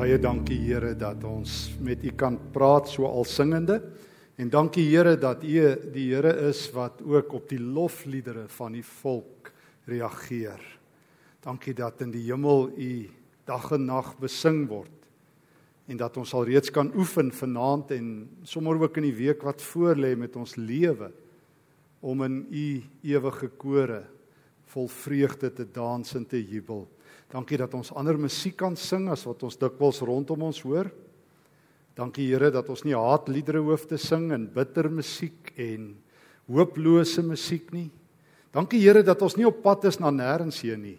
Baie dankie Here dat ons met U kan praat so al singende. En dankie Here dat U die Here is wat ook op die lofliedere van die volk reageer. Dankie dat in die hemel U dag en nag besing word en dat ons al reeds kan oefen vanaand en sommer ook in die week wat voorlê met ons lewe om in U ewige kore vol vreugde te dans en te jubel. Dankie dat ons ander musiek kan sing as wat ons dikwels rondom ons hoor. Dankie Here dat ons nie haatliedere hoef te sing en bitter musiek en hooplose musiek nie. Dankie Here dat ons nie op pad is na nêrens heen nie,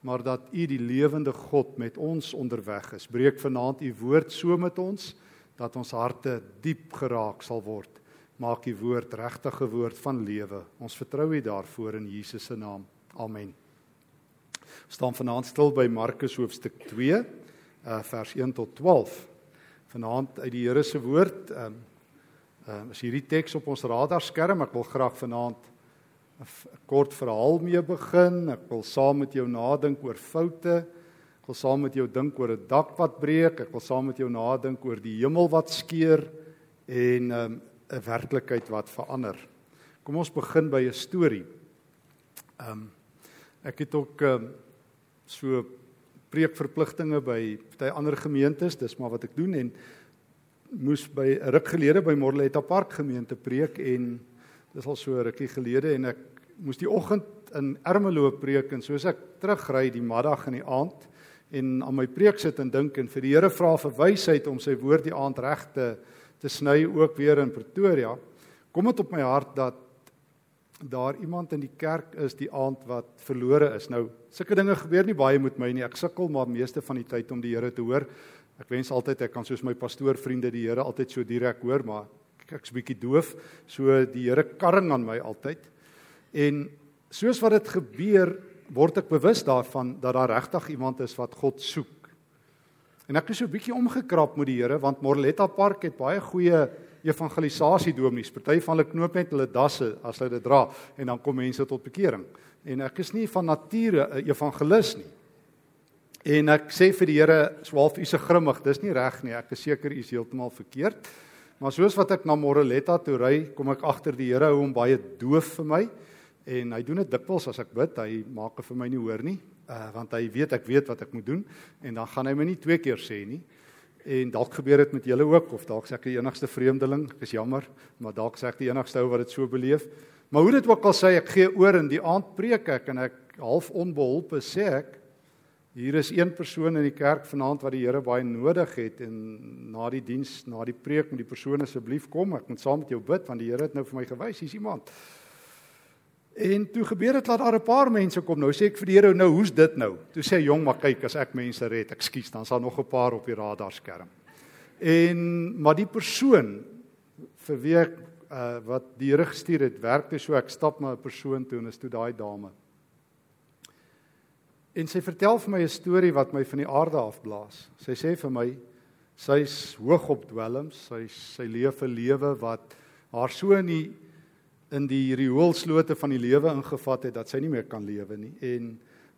maar dat U die lewende God met ons onderweg is. Breek vanaand U woord so met ons dat ons harte diep geraak sal word. Maak U woord regtige woord van lewe. Ons vertrou U daarvoor in Jesus se naam. Amen staan vanaand stil by Markus hoofstuk 2 uh, vers 1 tot 12. Vanaand uit die Here se woord ehm um, is hierdie teks op ons radarskerm. Ek wil graag vanaand 'n kort verhaal mee begin. Ek wil saam met jou nadink oor foute. Ek wil saam met jou dink oor 'n dak wat breek. Ek wil saam met jou nadink oor die hemel wat skeur en ehm, 'n um, werklikheid wat verander. Kom ons begin by 'n storie. Ehm um, ek het ook um, so preekverpligtinge by party ander gemeentes, dis maar wat ek doen en moes by 'n ruk gelede by Morletta Park gemeente preek en dis al so 'n rukkie gelede en ek moes die oggend in Ermelo preek en soos ek terugry die middag en die aand en aan my preek sit en dink en vir die Here vra vir wysheid om sy woord die aand reg te te sny ook weer in Pretoria kom dit op my hart dat daar iemand in die kerk is die aand wat verlore is. Nou, sulke dinge gebeur nie baie met my nie. Ek sukkel maar meeste van die tyd om die Here te hoor. Ek wens altyd ek kan soos my pastoorvriende die Here altyd so direk hoor, maar ek's bietjie doof. So die Here karring aan my altyd. En soos wat dit gebeur, word ek bewus daarvan dat daar regtig iemand is wat God soek. En ek is so bietjie omgekrap met die Here want Morletta Park het baie goeie evangelisasie dominees. Party van hulle knoop net hulle dasse as hulle dit dra en dan kom mense tot bekering. En ek is nie van nature 'n evangelis nie. En ek sê vir die Here, "Swaalf u se grimmig, dis nie reg nie. Ek is seker u is heeltemal verkeerd." Maar soos wat ek na Moreletta toe ry, kom ek agter die Here hou hom baie doof vir my en hy doen dit dikwels as ek bid, hy maak dit vir my nie hoor nie, uh, want hy weet ek weet wat ek moet doen en dan gaan hy my nie twee keer sê nie. En dalk gebeur dit met julle ook of dalk sê ek die enigste vreemdeling, ek is jammer, maar dalk sê ek die enigste ou wat dit so beleef. Maar hoe dit ook al sê, ek gee oor in die aand preek ek en ek half onbeholpe sê ek hier is een persoon in die kerk vanaand wat die Here baie nodig het en na die diens, na die preek moet die persoon asseblief kom, ek moet saam met jou bid want die Here het nou vir my gewys, hier's iemand. En toe gebeur dit dat daar 'n paar mense kom. Nou sê ek vir die Here, nou hoe's dit nou? Toe sê hy, "Jong, maar kyk, as ek mense red, ekskuus, dan sal nog 'n paar op die radarskerm." En maar die persoon vir wie ek uh, wat die Here gestuur het, werkte so ek stap na 'n persoon toe en is toe daai dame. En sy vertel vir my 'n storie wat my van die aarde afblaas. Sy sê vir my sy's hoog op dwelms, sy sy leef 'n lewe wat haar so in die in die rioolslote van die lewe ingevat het dat sy nie meer kan lewe nie. En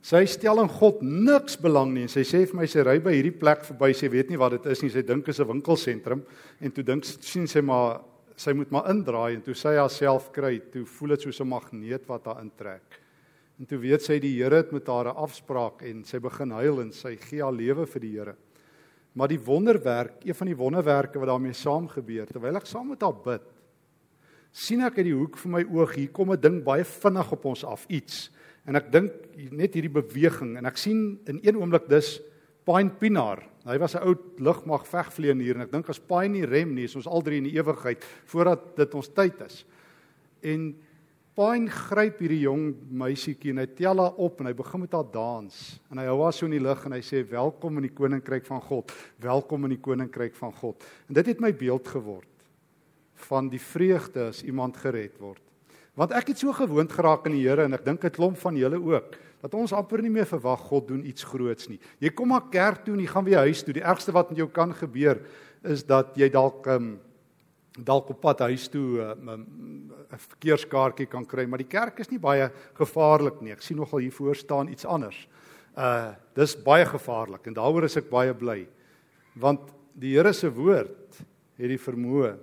sy stel in God niks belang nie. En sy sê vir my sy ry by hierdie plek verby. Sy weet nie wat dit is nie. Sy dink is 'n winkelsentrum en toe dink sien sy maar sy moet maar indraai. En toe sy haarself kry toe voel dit soos 'n magneet wat haar intrek. En toe weet sy die Here het met haar 'n afspraak en sy begin huil en sy gee haar lewe vir die Here. Maar die wonderwerk een van die wonderwerke wat daarmee saam gebeur terwyl ek saam met haar bid sien ek uit die hoek van my oog hier kom 'n ding baie vinnig op ons af iets. En ek dink net hierdie beweging en ek sien in een oomblik dis Pine Pinaar hy was 'n ou lugmag vegvleien hier en ek dink as Pine nie rem nie is ons al drie in die ewigheid voordat dit ons tyd is. En Pine gryp hierdie jong meisietjie en hy tel haar op en hy begin met haar dans. En hy hou haar so in die lug en hy sê welkom in die koninkryk van God welkom in die koninkryk van God. En dit het my beeld geword van die vreugde as iemand gered word. Want ek het so gewoond geraak aan die Here en ek dink 'n klomp van julle ook dat ons amper nie meer verwag God doen iets groots nie. Jy kom maar kerk toe en jy gaan weer huis toe. Die ergste wat met jou kan gebeur is dat jy dalk um, dalk op pad huis toe 'n um, um, verkeerskaartjie kan kry, maar die kerk is nie baie gevaarlik nie. Ek sien nogal hier voor staan iets anders. Uh dis baie gevaarlik en daaroor is ek baie bly. Want die Here se woord het die vermoë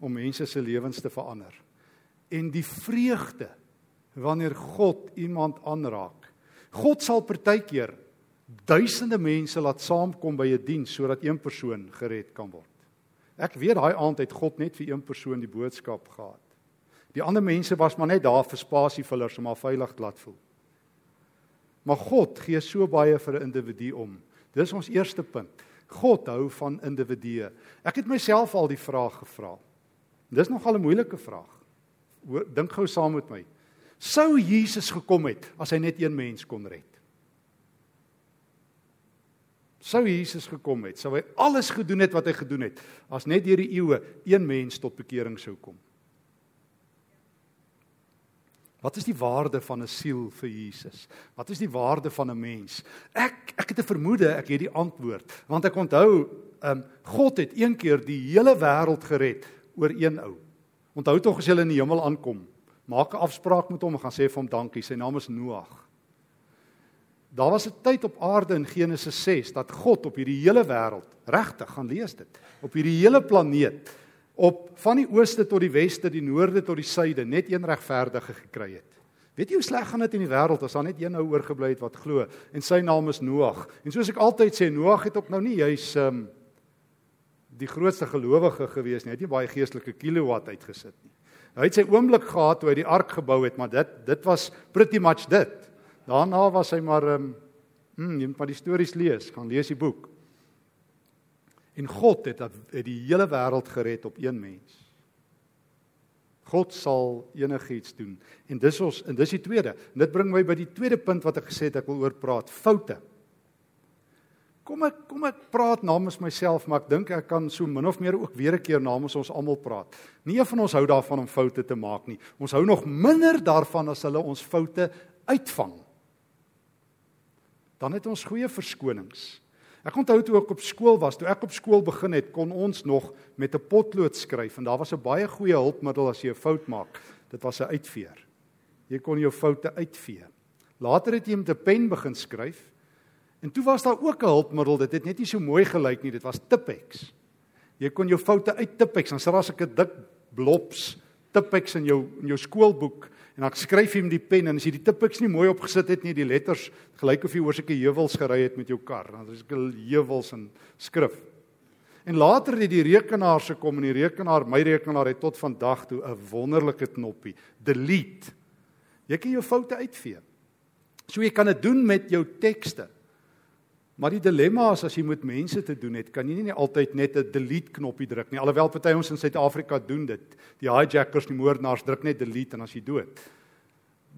om mense se lewens te verander. En die vreugde wanneer God iemand aanraak. God sal partykeer duisende mense laat saamkom by 'n diens sodat een persoon gered kan word. Ek weet daai aand het God net vir een persoon die boodskap gehad. Die ander mense was maar net daar vir spasievullers om haar veilig te laat voel. Maar God gee so baie vir 'n individu om. Dis ons eerste punt. God hou van individue. Ek het myself al die vraag gevra. Dis nogal 'n moeilike vraag. Dink gou saam met my. Sou Jesus gekom het as hy net een mens kon red? Sou Jesus gekom het, sou hy alles gedoen het wat hy gedoen het as net deur die eeue een mens tot bekering sou kom? Wat is die waarde van 'n siel vir Jesus? Wat is die waarde van 'n mens? Ek ek het 'n vermoede, ek het die antwoord, want ek onthou, ehm um, God het een keer die hele wêreld gered oor een ou. Onthou tog as jy in die hemel aankom, maak 'n afspraak met hom en gaan sê vir hom dankie. Sy naam is Noag. Daar was 'n tyd op aarde in Genesis 6 dat God op hierdie hele wêreld, regtig, gaan lees dit, op hierdie hele planeet op van die ooste tot die weste, die noorde tot die suide net een regverdige gekry het. Weet jy hoe sleg gaan dit in die wêreld as daar net een ou oorgebly het wat glo en sy naam is Noag. En soos ek altyd sê, Noag het ook nou nie juis um die grootste gelowige gewees nie. Hy het nie baie geestelike kilowatt uitgesit nie. Hy het sy oomblik gehad toe hy die ark gebou het, maar dit dit was pretty much dit. Daarna was hy maar um hm, jy moet maar die stories lees, gaan lees die boek. En God het het die hele wêreld gered op een mens. God sal enigiets doen. En dis ons en dis die tweede. En dit bring my by die tweede punt wat ek gesê het ek wil oor praat, foute. Kom ek kom ek praat namens myself, maar ek dink ek kan so min of meer ook weer 'n keer namens ons almal praat. Nie een van ons hou daarvan om foute te maak nie. Ons hou nog minder daarvan as hulle ons foute uitvang. Dan het ons goeie verskonings. Ek onthou toe ek op skool was, toe ek op skool begin het, kon ons nog met 'n potlood skryf en daar was 'n baie goeie hulpmiddel as jy 'n fout maak. Dit was 'n uitveer. Jy kon jou foute uitvee. Later het jy met 'n pen begin skryf. En toe was daar ook 'n hulpmiddel. Dit het net nie so mooi gelyk nie. Dit was Tipex. Jy kon jou foute uit Tipex, dan sit daar 'n dik blobs Tipex in jou in jou skoolboek en dan skryf jy met die pen en as jy die tipiks nie mooi opgesit het nie, die letters gelyk of jy oor sulke heuwels gery het met jou kar. Dan is sulke heuwels en skrif. En later het die rekenaar se kom en die rekenaar, my rekenaar het tot vandag toe 'n wonderlike knoppie, delete. Jy kan jou foute uitvee. So jy kan dit doen met jou tekste. Maar die dilemma is as jy met mense te doen het, kan jy nie altyd net 'n delete knoppie druk nie. Alhoewel party ons in Suid-Afrika doen dit. Die hijackers, die moordenaars druk net delete en as jy dood.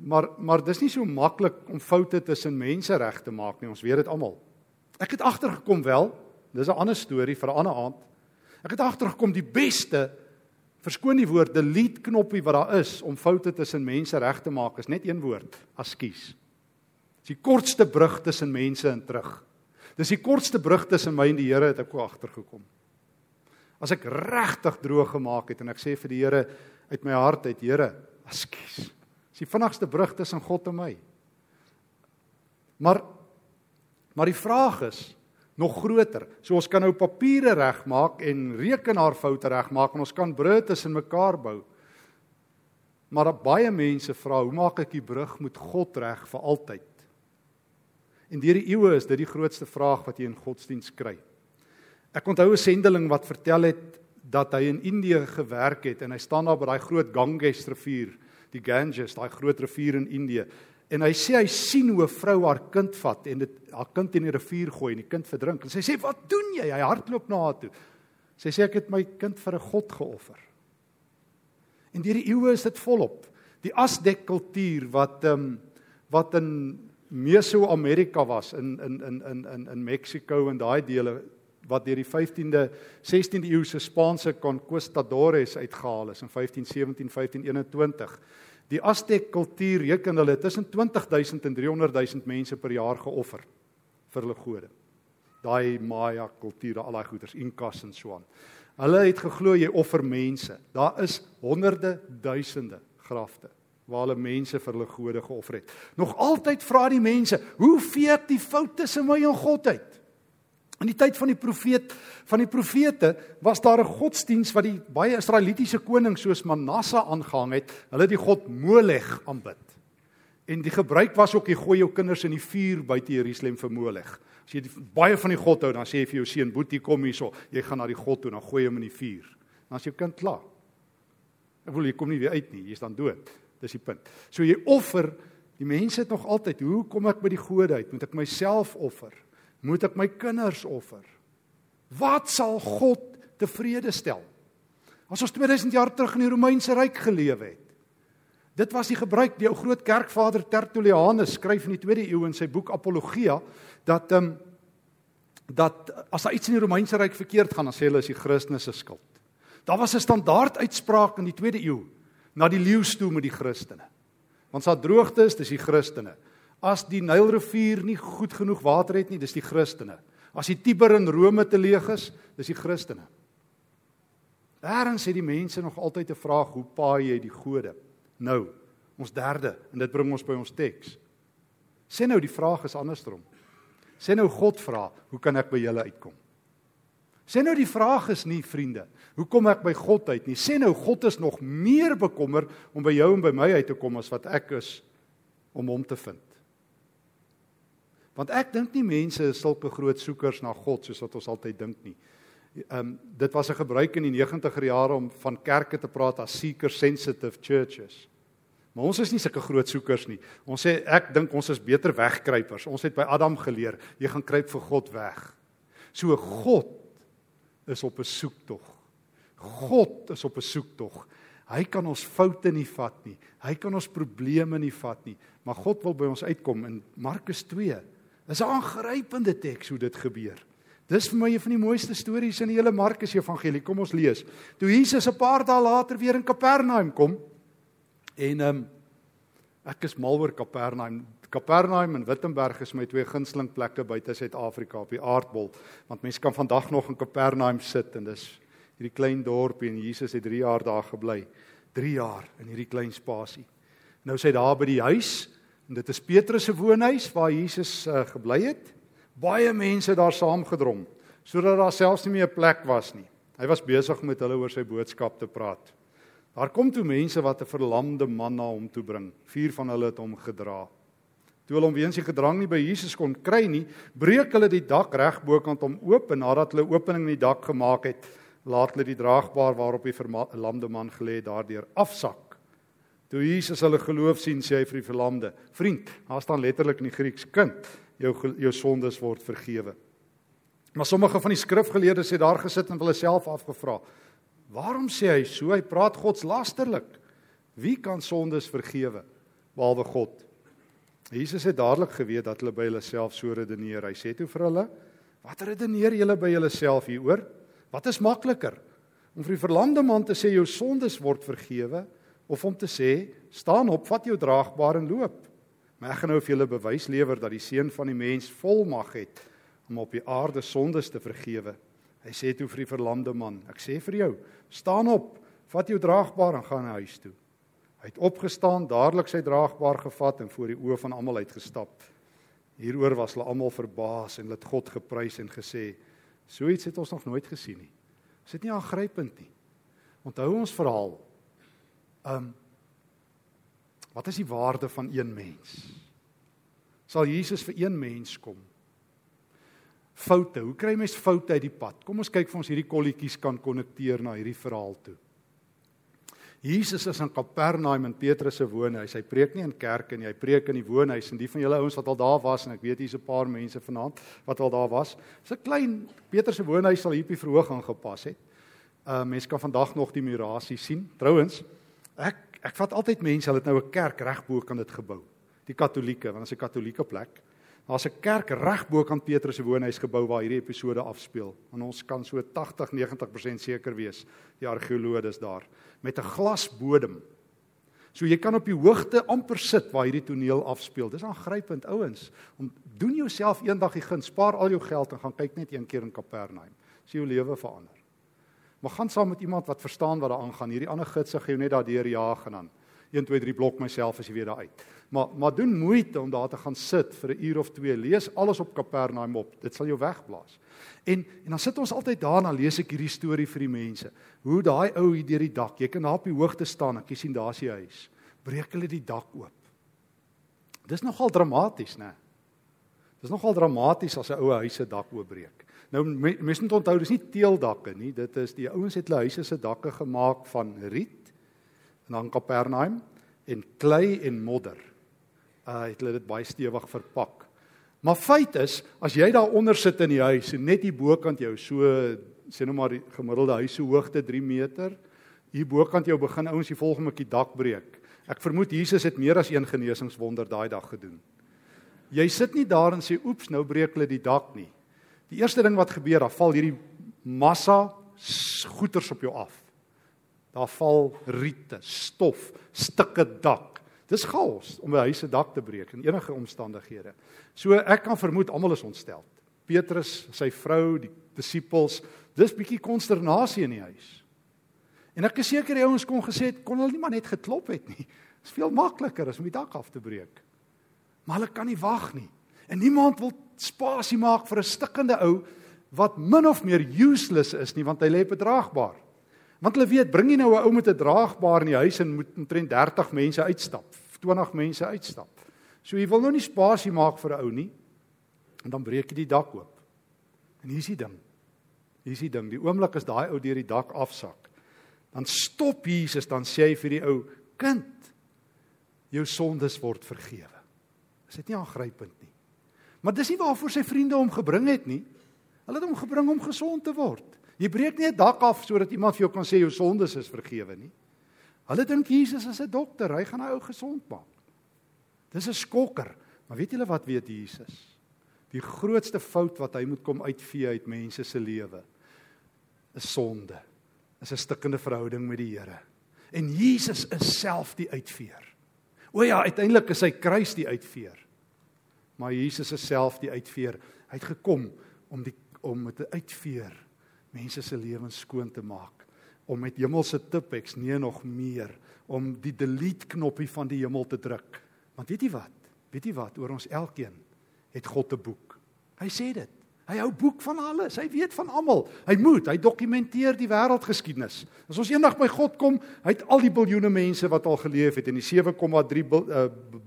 Maar maar dis nie so maklik om foute tussen mense reg te maak nie. Ons weet dit almal. Ek het agtergekom wel. Dis 'n ander storie vir 'n ander aand. Ek het agtergekom die beste verskoon die woord delete knoppie wat daar is om foute tussen mense reg te maak is net een woord: askies. Dis die kortste brug tussen mense en terug. Dis die kortste brug tussen my en die Here het ek agtergekom. As ek regtig droog gemaak het en ek sê vir die Here uit my hart uit, Here, ekskuus. Dis die vinnigste brug tussen God en my. Maar maar die vraag is nog groter. So ons kan nou papiere regmaak en rekenaarfoute regmaak en ons kan brûe tussen mekaar bou. Maar baie mense vra, hoe maak ek die brug met God reg vir altyd? En deur die eeue is dit die grootste vraag wat jy in godsdiens kry. Ek onthou 'n sendeling wat vertel het dat hy in Indië gewerk het en hy staan daar by daai groot Ganges rivier, die Ganges, daai groot rivier in Indië. En hy sê hy sien hoe 'n vrou haar kind vat en dit haar kind in die rivier gooi en die kind verdrink. En sy sê, "Wat doen jy?" Hy hardloop na haar toe. Sy sê, "Ek het my kind vir 'n God geoffer." En deur die eeue is dit volop. Die asdek kultuur wat ehm um, wat in Meso-Amerika was in in in in in in Mexico en daai dele wat deur die 15de 16de eeu se Spaanse conquistadores uitgehaal is in 1517 1521. Die Aztec kultuur reken hulle tussen 20000 en 300000 mense per jaar geoffer vir hulle gode. Daai Maya kultuur, al daai goeters, Incas en so aan. Hulle het geglo jy offer mense. Daar is honderde duisende grafte waar hulle mense vir hulle gode geoffer het. Nog altyd vra die mense, hoe vee ek die fout tussen my en God uit? In die tyd van die profeet van die profete was daar 'n godsdiens wat die baie Israelitiese konings soos Manasse aangehang het. Hulle het die god Molech aanbid. En die gebruik was ook jy gooi jou kinders in die vuur buite Jerusalem vir Molech. As jy die, baie van die god hou, dan sê jy vir jou seun, "Boetie, kom hierso. Jy gaan na die god toe en dan gooi hom in die vuur." Dan as jou kind klaar. Ek wil jy kom nie weer uit nie, jy's dan dood. Dis die punt. So jy offer, die mense het nog altyd, hoe kom ek by die gode uit? Moet ek myself offer? Moet ek my kinders offer? Wat sal God tevrede stel? As ons 2000 jaar terug in die Romeinse ryk geleef het. Dit was die gebruik die ou groot kerkvader Tertullianus skryf in die 2de eeu in sy boek Apologia dat ehm um, dat as daar iets in die Romeinse ryk verkeerd gaan dan sê hulle is die Christene se skuld. Daar was 'n standaard uitspraak in die 2de eeu na die leeu toe met die Christene. Want as daar droogte is, dis die Christene. As die Nylrivier nie goed genoeg water het nie, dis die Christene. As die Tiber in Rome te leeg is, dis die Christene. Daarin sê die mense nog altyd 'n vraag, hoe paai jy die gode? Nou, ons derde en dit bring ons by ons teks. Sê nou die vraag is andersom. Sê nou God vra, hoe kan ek by julle uitkom? Sê nou die vraag is nie vriende, hoe kom ek by God uit nie? Sê nou God is nog meer bekommer om by jou en by my uit te kom as wat ek is om hom te vind. Want ek dink nie mense is sulke groot soekers na God soos wat ons altyd dink nie. Ehm um, dit was 'n gebruik in die 90er jare om van kerke te praat as seeker sensitive churches. Maar ons is nie sulke groot soekers nie. Ons sê ek dink ons is beter wegkruipers. Ons het by Adam geleer, jy gaan kruip vir God weg. So God is op 'n soektog. God is op 'n soektog. Hy kan ons foute nie vat nie. Hy kan ons probleme nie vat nie, maar God wil by ons uitkom in Markus 2. Dis 'n aangrypende teks hoe dit gebeur. Dis vir my een van die mooiste stories in die hele Markus Evangelie. Kom ons lees. Toe Jesus 'n paar dae later weer in Kapernaum kom en ehm um, ek is mal oor Kapernaum. Kapernaum en Wittenberg is my twee gunsteling plekke buite Suid-Afrika op die aardbol, want mense kan vandag nog in Kapernaum sit en dis hierdie klein dorpie en Jesus het 3 jaar daar gebly. 3 jaar in hierdie klein spasie. Nou sê hy daar by die huis en dit is Petrus se woonhuis waar Jesus uh, gebly het baie mense daar saamgedrom sodat daar selfs nie meer 'n plek was nie. Hy was besig met hulle oor sy boodskap te praat. Daar kom toe mense wat 'n verlamde man na hom toe bring. Vier van hulle het hom gedra. Toe hulle hom weens die gedrang nie by Jesus kon kry nie, breek hulle die dak reg bokant hom oop en nadat hulle opening in die dak gemaak het, laat hulle die draagbaar waarop die verlamde man gelê het daardeur afsak. Toe Jesus hulle geloof sien, sê hy vir die verlamde: "Vriend, daar staan letterlik in die Grieks: Kind, jou jou sondes word vergewe. Maar sommige van die skrifgeleerdes het daar gesit en hulle self afgevra: Waarom sê hy so? Hy praat godslasterlik. Wie kan sondes vergewe behalwe God? Jesus het dadelik geweet dat hulle by hulle self so redeneer. Hy sê toe vir hulle: "Wat redeneer julle by julle self hieroor? Wat is makliker? Om vir die verlamde man te sê jou sondes word vergewe of om te sê: Staan op, vat jou draagbaar en loop?" Maar ek gaan nou vir julle bewys lewer dat die seun van die mens volmag het om op die aarde sondes te vergewe. Hy sê toe vir die verlamde man: "Ek sê vir jou, staan op, vat jou draagbaar en gaan na huis toe." Hy het opgestaan, dadelik sy draagbaar gevat en voor die oë van almal uitgestap. Hieroor was hulle almal verbaas en het God geprys en gesê: "So iets het ons nog nooit gesien nie." Is dit nie aangrypend nie? Onthou ons verhaal. Um Wat is die waarde van een mens? Sal Jesus vir een mens kom? Foute. Hoe kry mens foute uit die pad? Kom ons kyk of ons hierdie kolletjies kan konnekteer na hierdie verhaal toe. Jesus is in Kapernaum in Petrus se woonhuis. Hy preek nie in kerk en hy preek in die woonhuis en die van julle ouens wat al daar was en ek weet hier's 'n paar mense vanaand wat al daar was. Dis 'n klein Petrus se woonhuis sal hier op die verhoog aangepas het. Uh mense kan vandag nog die murasie sien. Trouwens, ek ek vat altyd mense, hulle het nou 'n kerk reg bo kan dit gebou. Die Katolieke, want dit is 'n Katolieke plek. Daar's 'n kerk reg bo kan Petrus se woonhuis gebou waar hierdie episode afspeel. En ons kan so 80-90% seker wees die argeoloë is daar met 'n glasbodem. So jy kan op die hoogte amper sit waar hierdie toneel afspeel. Dis aangrypend ouens. Om doen jouself eendag die gun, spaar al jou geld en gaan kyk net een keer in Kapernaum. Sien jou lewe verander. Maar gaan saam met iemand wat verstaan wat daar aangaan. Hierdie ander gidse gaan jou net daardeur jaag en dan 1 2 3 blok myself as jy weer daar uit. Maar maar doen moeite om daar te gaan sit vir 'n uur of twee. Lees alles op Kapernaum op. Dit sal jou wegblaas. En en dan sit ons altyd daar en dan lees ek hierdie storie vir die mense. Hoe daai ou hier deur die dak, jy kan daar op die hoogte staan, ek sien daar's die huis. Breek hulle die dak oop. Dis nogal dramaties, né? Dis nogal dramaties as 'n ou huis se dak oopbreek. Nou mense moet onthou dis nie teeldakke nie, dit is die ouens het hulle huise se dakke gemaak van riet en dan Kapernaum en klei en modder. Uh het hulle dit baie stewig verpak. Maar feit is, as jy daar onder sit in die huis en net hier bokant jou so sê nou maar die gemiddelde huis se hoogte 3 meter, hier bokant jou begin ouens die volgende keer dak breek. Ek vermoed Jesus het meer as een genesingswonder daai dag gedoen. Jy sit nie daar en sê oeps, nou breek hulle die dak nie. Die eerste ding wat gebeur, dan val hierdie massa goeters op jou af. Daar val riete, stof, stukke dak. Dis chaos om 'n huis se dak te breek in enige omstandighede. So ek kan vermoed almal is ontstel. Petrus, sy vrou, die disippels, dis bietjie konsternasie in die huis. En ek is seker die ouens kon gesê het kon hulle nie maar net geklop het nie. Dit is veel makliker as om die dak af te breek. Maar hulle kan nie wag nie. En niemand wil spasie maak vir 'n stikkende ou wat min of meer useless is nie want hy lê bedraagbaar. Want hulle weet, bring jy nou 'n ou met 'n draagbaar in die huis en moet omtrent 30 mense uitstap, 20 mense uitstap. So jy wil nou nie spasie maak vir 'n ou nie. En dan breek jy die dak oop. En hier is die ding. Hier is die ding, die oomblik as daai ou deur die dak afsak, dan stop Jesus, dan sê hy vir die ou, "Kind, jou sondes word vergewe." Is dit nie aangrypend nie? Maar dis nie waarvoor sy vriende hom gebring het nie. Hulle het hom gebring om gesond te word. Jy breek nie 'n dak af sodat iemand vir jou kan sê jou sondes is vergewe nie. Hulle dink Jesus is 'n dokter, hy gaan 'n ou gesond maak. Dis 'n skokker. Maar weet julle wat weet Jesus? Die grootste fout wat hy moet kom uitvee uit mense se lewe is sonde. Is 'n stikkende verhouding met die Here. En Jesus is self die uitveer. O ja, uiteindelik is sy kruis die uitveer. Maar Jesus is self die uitveer. Hy het gekom om die om met 'n uitveer mense se lewens skoon te maak, om met hemelse tipex nee nog meer, om die delete knoppie van die hemel te druk. Want weet jy wat? Weet jy wat? Oor ons elkeen het God 'n boek. Hy sê dit. Hy hou boek van alles. Hy weet van almal. Hy moet, hy dokumenteer die wêreldgeskiedenis. As ons eendag by God kom, hy het al die biljoene mense wat al geleef het en die 7,3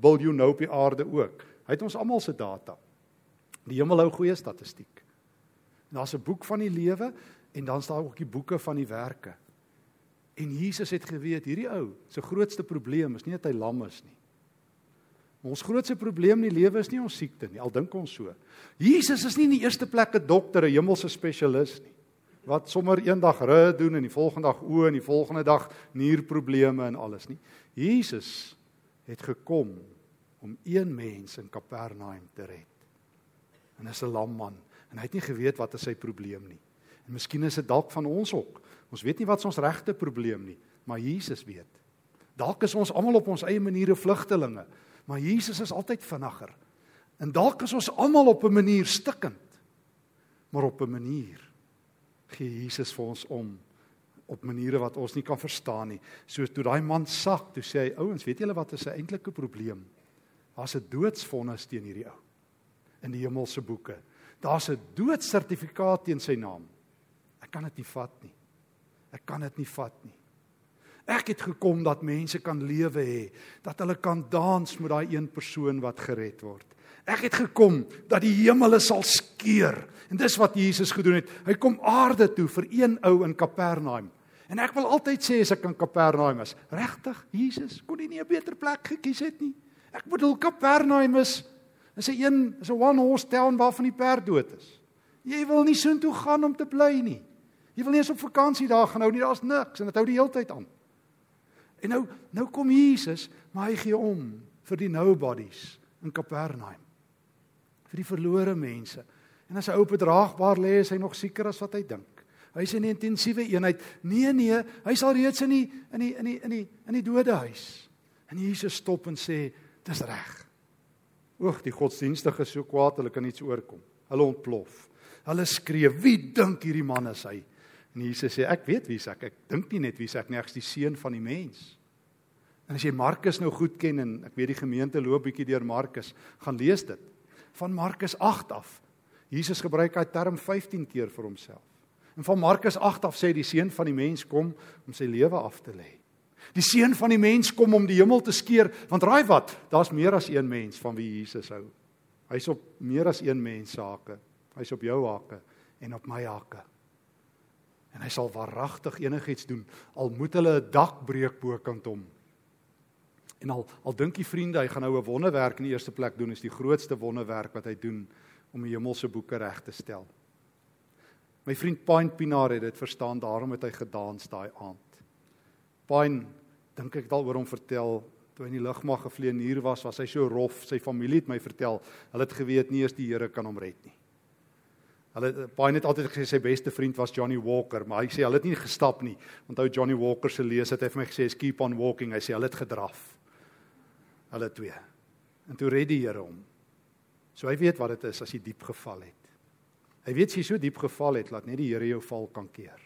biljoen nou op die aarde ook. Hy het ons almal se data. Die hemel hou goeie statistiek. En daar's 'n boek van die lewe en dan staan ook die boeke van die werke. En Jesus het geweet hierdie ou se grootste probleem is nie dat hy lam is nie. Ons grootste probleem in die lewe is nie ons siekte nie, al dink ons so. Jesus is nie in die eerste plek 'n dokter, 'n hemelse spesialis nie. Wat sommer eendag ry doen en die volgende dag o en die volgende dag nierprobleme en alles nie. Jesus het gekom om een mens in Kapernaum te red. En dis 'n lam man en hy het nie geweet wat is sy probleem nie. En miskien is dit dalk van ons ook. Ons weet nie wat ons regte probleem nie, maar Jesus weet. Dalk is ons almal op ons eie maniere vlugtelinge, maar Jesus is altyd vinniger. En dalk is ons almal op 'n manier stikkend, maar op 'n manier gee Jesus vir ons om op maniere wat ons nie kan verstaan nie. So toe daai man sak, toe sê hy: "Ouens, weet julle wat is 'n eintlike probleem?" Daar's 'n doodsvonnis teen hierdie ou in die hemelse boeke. Daar's 'n doodsertifikaat teen sy naam. Ek kan dit nie vat nie. Ek kan dit nie vat nie. Ek het gekom dat mense kan lewe hê, dat hulle kan dans met daai een persoon wat gered word. Ek het gekom dat die hemele sal skeur. En dis wat Jesus gedoen het. Hy kom aarde toe vir een ou in Kapernaum. En ek wil altyd sê as ek in Kapernaum is, regtig, Jesus, kon nie 'n beter plek gekies het nie? Ek bedoel Kapernaum is is 'n een is 'n one horse town waarvan die perd dood is. Jy wil nie soontoe gaan om te bly nie. Jy wil nie eens op vakansie daar gaan hou nie, daar's niks en dit hou die hele tyd aan. En nou nou kom Jesus, maar hy gee om vir die nobodies in Kapernaum. Vir die verlore mense. En as hy ou bedraagbaar lê, is hy nog sieker as wat hy dink. Hy's in 'n intensiewe eenheid. Nee nee, hy's al reeds in die in die in die in die in die dodehuis. En Jesus stop en sê, Dis reg. Oeg, die godsdienstige is so kwaad, hulle kan iets oorkom. Hulle ontplof. Hulle skree, "Wie dink hierdie man is hy?" En Jesus sê, "Ek weet wie ek. Ek dink nie net wie ek nie, ek's die seun van die mens." En as jy Markus nou goed ken en ek weet die gemeente loop bietjie deur Markus, gaan lees dit. Van Markus 8 af. Jesus gebruik daai term 15 keer vir homself. En van Markus 8 af sê die seun van die mens kom om sy lewe af te lê. Die seun van die mens kom om die hemel te skeer, want raai wat? Daar's meer as een mens van wie Jesus hou. Hy's op meer as een mens se hake. Hy's op jou hake en op my hake. En hy sal waaragtig enigiets doen al moet hulle 'n dak breek bo kant hom En al al dink die vriende hy gaan nou 'n wonderwerk in die eerste plek doen, is die grootste wonderwerk wat hy doen om die hemelse boeke reg te stel. My vriend Pine Pinaar het dit verstaan, daarom het hy gedans daai aand. Pine dink ek dalk oor hom vertel toe hy in die lugmag gevlieënier was, was hy so rof, sy familie het my vertel, hulle het geweet nie eens die Here kan hom red nie. Hulle Pine het altyd gesê sy beste vriend was Johnny Walker, maar hy sê hulle het nie gestap nie. Onthou Johnny Walker se lees het hy vir my gesê keep on walking, hy sê hulle het gedraf hulle twee. En toe red die Here hom. So hy weet wat dit is as jy diep geval het. Hy weet as jy so diep geval het, laat net die Here jou val kan keer.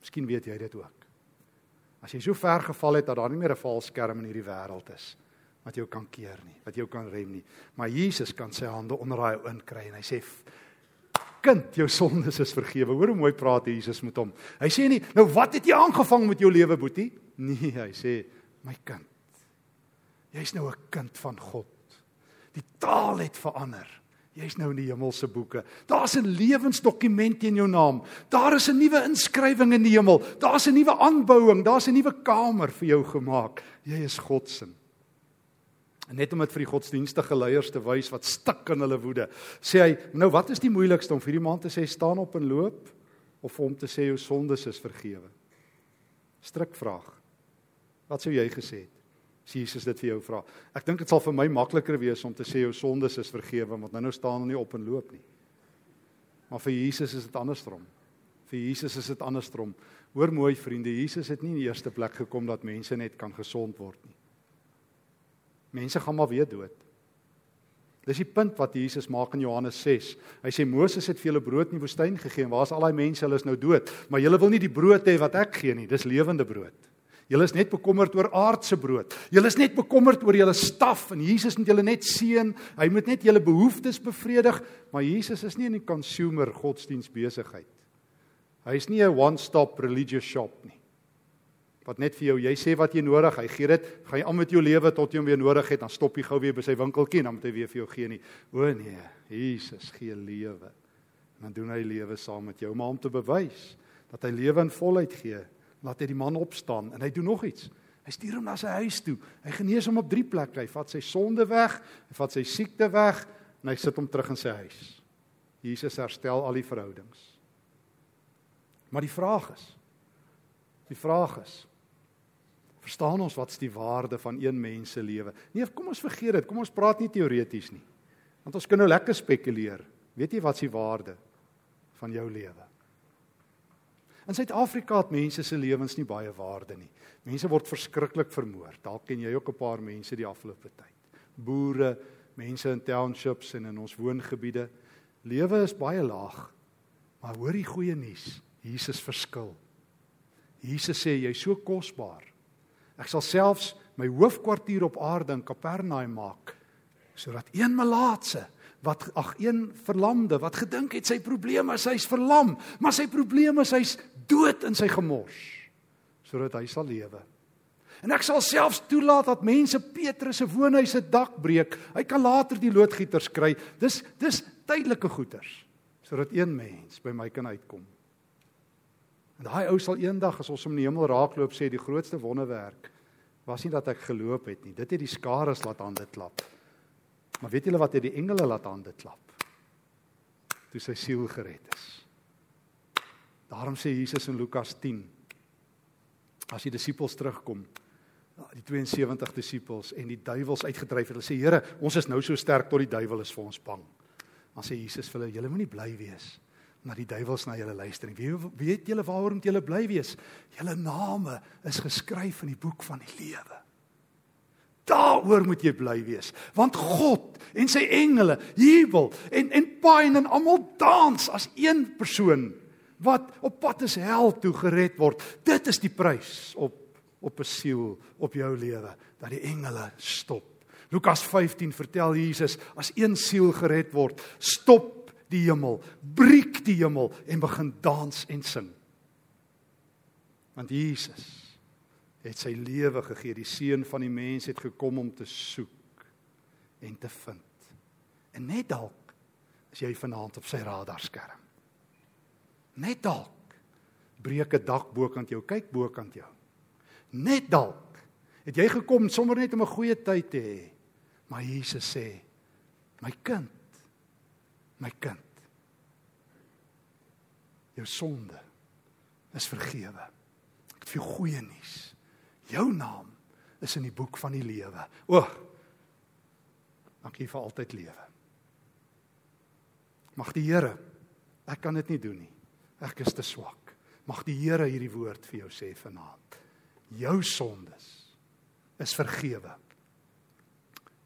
Miskien weet jy dit ook. As jy so ver geval het dat daar nie meer 'n valskerm in hierdie wêreld is wat jou kan keer nie, wat jou kan rem nie, maar Jesus kan sy hande onder daai ou inkry en hy sê kind, jou sondes is vergewe. Hoor hoe mooi praat Jesus met hom. Hy sê nie, nou wat het jy aangevang met jou lewe, boetie? Nee, hy sê, my kind, Jy's nou 'n kind van God. Die taal het verander. Jy's nou in die hemelse boeke. Daar's 'n lewensdokument in jou naam. Daar is 'n nuwe inskrywing in die hemel. Daar's 'n nuwe aanbouing. Daar's 'n nuwe kamer vir jou gemaak. Jy is God se. Net om dit vir die godsdienstige leiers te wys wat stik in hulle woede, sê hy, "Nou wat is die moeilikste om vir die man te sê staan op en loop of hom te sê jou sondes is vergewe?" Strikvraag. Wat sou jy gesê het? as Jesus dit vir jou vra. Ek dink dit sal vir my makliker wees om te sê jou sondes is vergewe want nou nou staan hulle nie op en loop nie. Maar vir Jesus is dit andersom. Vir Jesus is dit andersom. Hoor mooi vriende, Jesus het nie in die eerste plek gekom dat mense net kan gesond word nie. Mense gaan maar weer dood. Dis die punt wat Jesus maak in Johannes 6. Hy sê Moses het vir julle brood in die woestyn gegee en waar's al daai mense? Hulle is nou dood. Maar julle wil nie die brood hê wat ek gee nie. Dis lewende brood. Julle is net bekommerd oor aardse brood. Julle is net bekommerd oor julle staf en Jesus moet julle net seën. Hy moet net julle behoeftes bevredig, maar Jesus is nie in die consumer godsdiens besigheid. Hy is nie 'n one-stop religious shop nie. Wat net vir jou, jy sê wat jy nodig, hy gee dit, gaan jy aan met jou lewe tot jy hom weer nodig het, dan stop jy gou weer by sy winkeltjie en dan moet hy weer vir jou gee nie. O nee, Jesus gee lewe. En dan doen hy lewe saam met jou, maar om te bewys dat hy lewe in volheid gee laat hy die man opstaan en hy doen nog iets. Hy stuur hom na sy huis toe. Hy genees hom op drie plekke. Hy vat sy sonde weg, hy vat sy siekte weg en hy sit hom terug in sy huis. Jesus herstel al die verhoudings. Maar die vraag is die vraag is verstaan ons wat's die waarde van een mens se lewe? Nee, kom ons vergeet dit. Kom ons praat nie teoreties nie. Want ons kan nou lekker spekuleer. Weet jy wat's die waarde van jou lewe? In Suid-Afrika het mense se lewens nie baie waarde nie. Mense word verskriklik vermoor. Dalk ken jy ook 'n paar mense die afgelope tyd. Boere, mense in townships en in ons woongebiede. Lewe is baie laag. Maar hoor die goeie nuus. Jesus verskil. Jesus sê jy's so kosbaar. Ek sal selfs my hoofkwartier op aarde in Kapernaum maak sodat een malaatse wat ag een verlamde wat gedink het sy probleem is hy's verlam, maar sy probleem is hy's dood in sy gemors sodat hy sal lewe. En ek sal selfs toelaat dat mense Petrus se woonhuis se dak breek. Hy kan later die loodgieters kry. Dis dis tydelike goeders sodat een mens by my kan uitkom. En daai ou sal eendag as ons hom in die hemel raakloop sê die grootste wonderwerk was nie dat ek geloop het nie. Dit het die skares laat hande klap. Maar weet julle wat het die engele laat hande klap? Toe sy siel gered is. Daarom sê Jesus in Lukas 10 as die disippels terugkom, die 72 disippels en die duiwels uitgedryf het, hulle sê Here, ons is nou so sterk tot die duiwel is vir ons bang. Dan sê Jesus vir hulle, julle moenie bly wees na die duiwels na julle luister. Wie weet julle waarom julle bly wees? Julle name is geskryf in die boek van die lewe. Daaroor moet jy bly wees, want God en sy engele jubel en en pyn en almal dans as een persoon wat op pad is hel toe gered word. Dit is die prys op op 'n siel, op jou lewe, dat die engele stop. Lukas 15 vertel Jesus as een siel gered word, stop die hemel, breek die hemel en begin dans en sing. Want Jesus het sy lewe gegee, die seun van die mens het gekom om te soek en te vind. En net dalk is jy vanaand op sy radarskerm. Net dalk breek 'n dak bokant jou, kyk bokant jou. Net dalk het jy gekom sommer net om 'n goeie tyd te hê. Maar Jesus sê: "My kind, my kind. Jou sonde is vergewe. Ek het vir jou goeie nuus. Jou naam is in die boek van die lewe. O! Dankie vir altyd lewe. Mag die Here, ek kan dit nie doen nie. Ek is te swak. Mag die Here hierdie woord vir jou sê vanaand. Jou sondes is vergewe.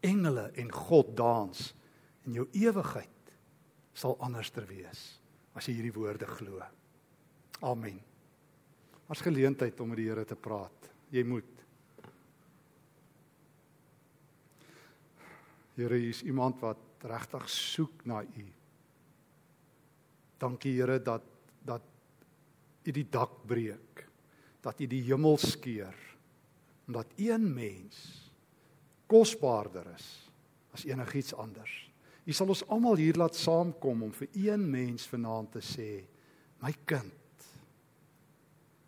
Engele en God dans en jou ewigheid sal anderster wees as jy hierdie woorde glo. Amen. Ons geleentheid om met die Here te praat. Jy moet Here, hier is iemand wat regtig soek na U. Dankie Here dat dat U die dak breek, dat U die hemel skeur en dat een mens kosbaarder is as enigiets anders. U sal ons almal hier laat saamkom om vir een mens vanaand te sê, my kind,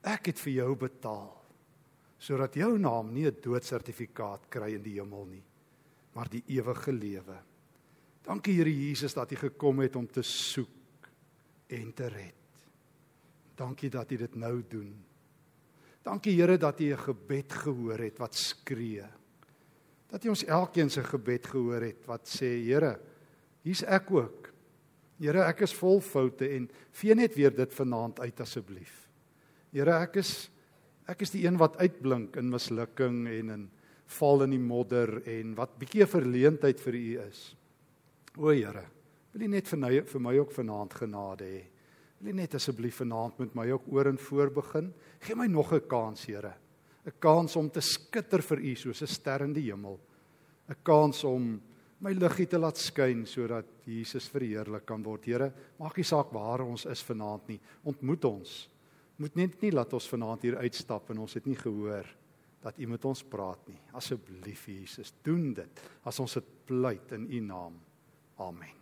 ek het vir jou betaal sodat jou naam nie 'n doodsertifikaat kry in die hemel nie, maar die ewige lewe. Dankie Here Jesus dat U gekom het om te soek en te red. Dankie dat U dit nou doen. Dankie Here dat U 'n gebed gehoor het wat skree. Dat U ons elkeen se gebed gehoor het wat sê Here, hier's ek ook. Here, ek is vol foute en vee net weer dit vanaand uit asseblief. Here, ek is ek is die een wat uitblink in mislukking en in val in die modder en wat bietjie 'n verleentheid vir U is. O Here, Wil jy net vir my vir my ook vanaand genade hê? Wil jy net asseblief vanaand met my ook oor en voor begin? Gee my nog 'n kans, Here. 'n Kans om te skitter vir U soos 'n ster in die hemel. 'n Kans om my liggie te laat skyn sodat Jesus verheerlik kan word. Here, maak nie saak waar ons is vanaand nie. Ontmoet ons. Moet net nie laat ons vanaand hier uitstap en ons het nie gehoor dat U met ons praat nie. Asseblief Jesus, doen dit as ons dit pleit in U naam. Amen.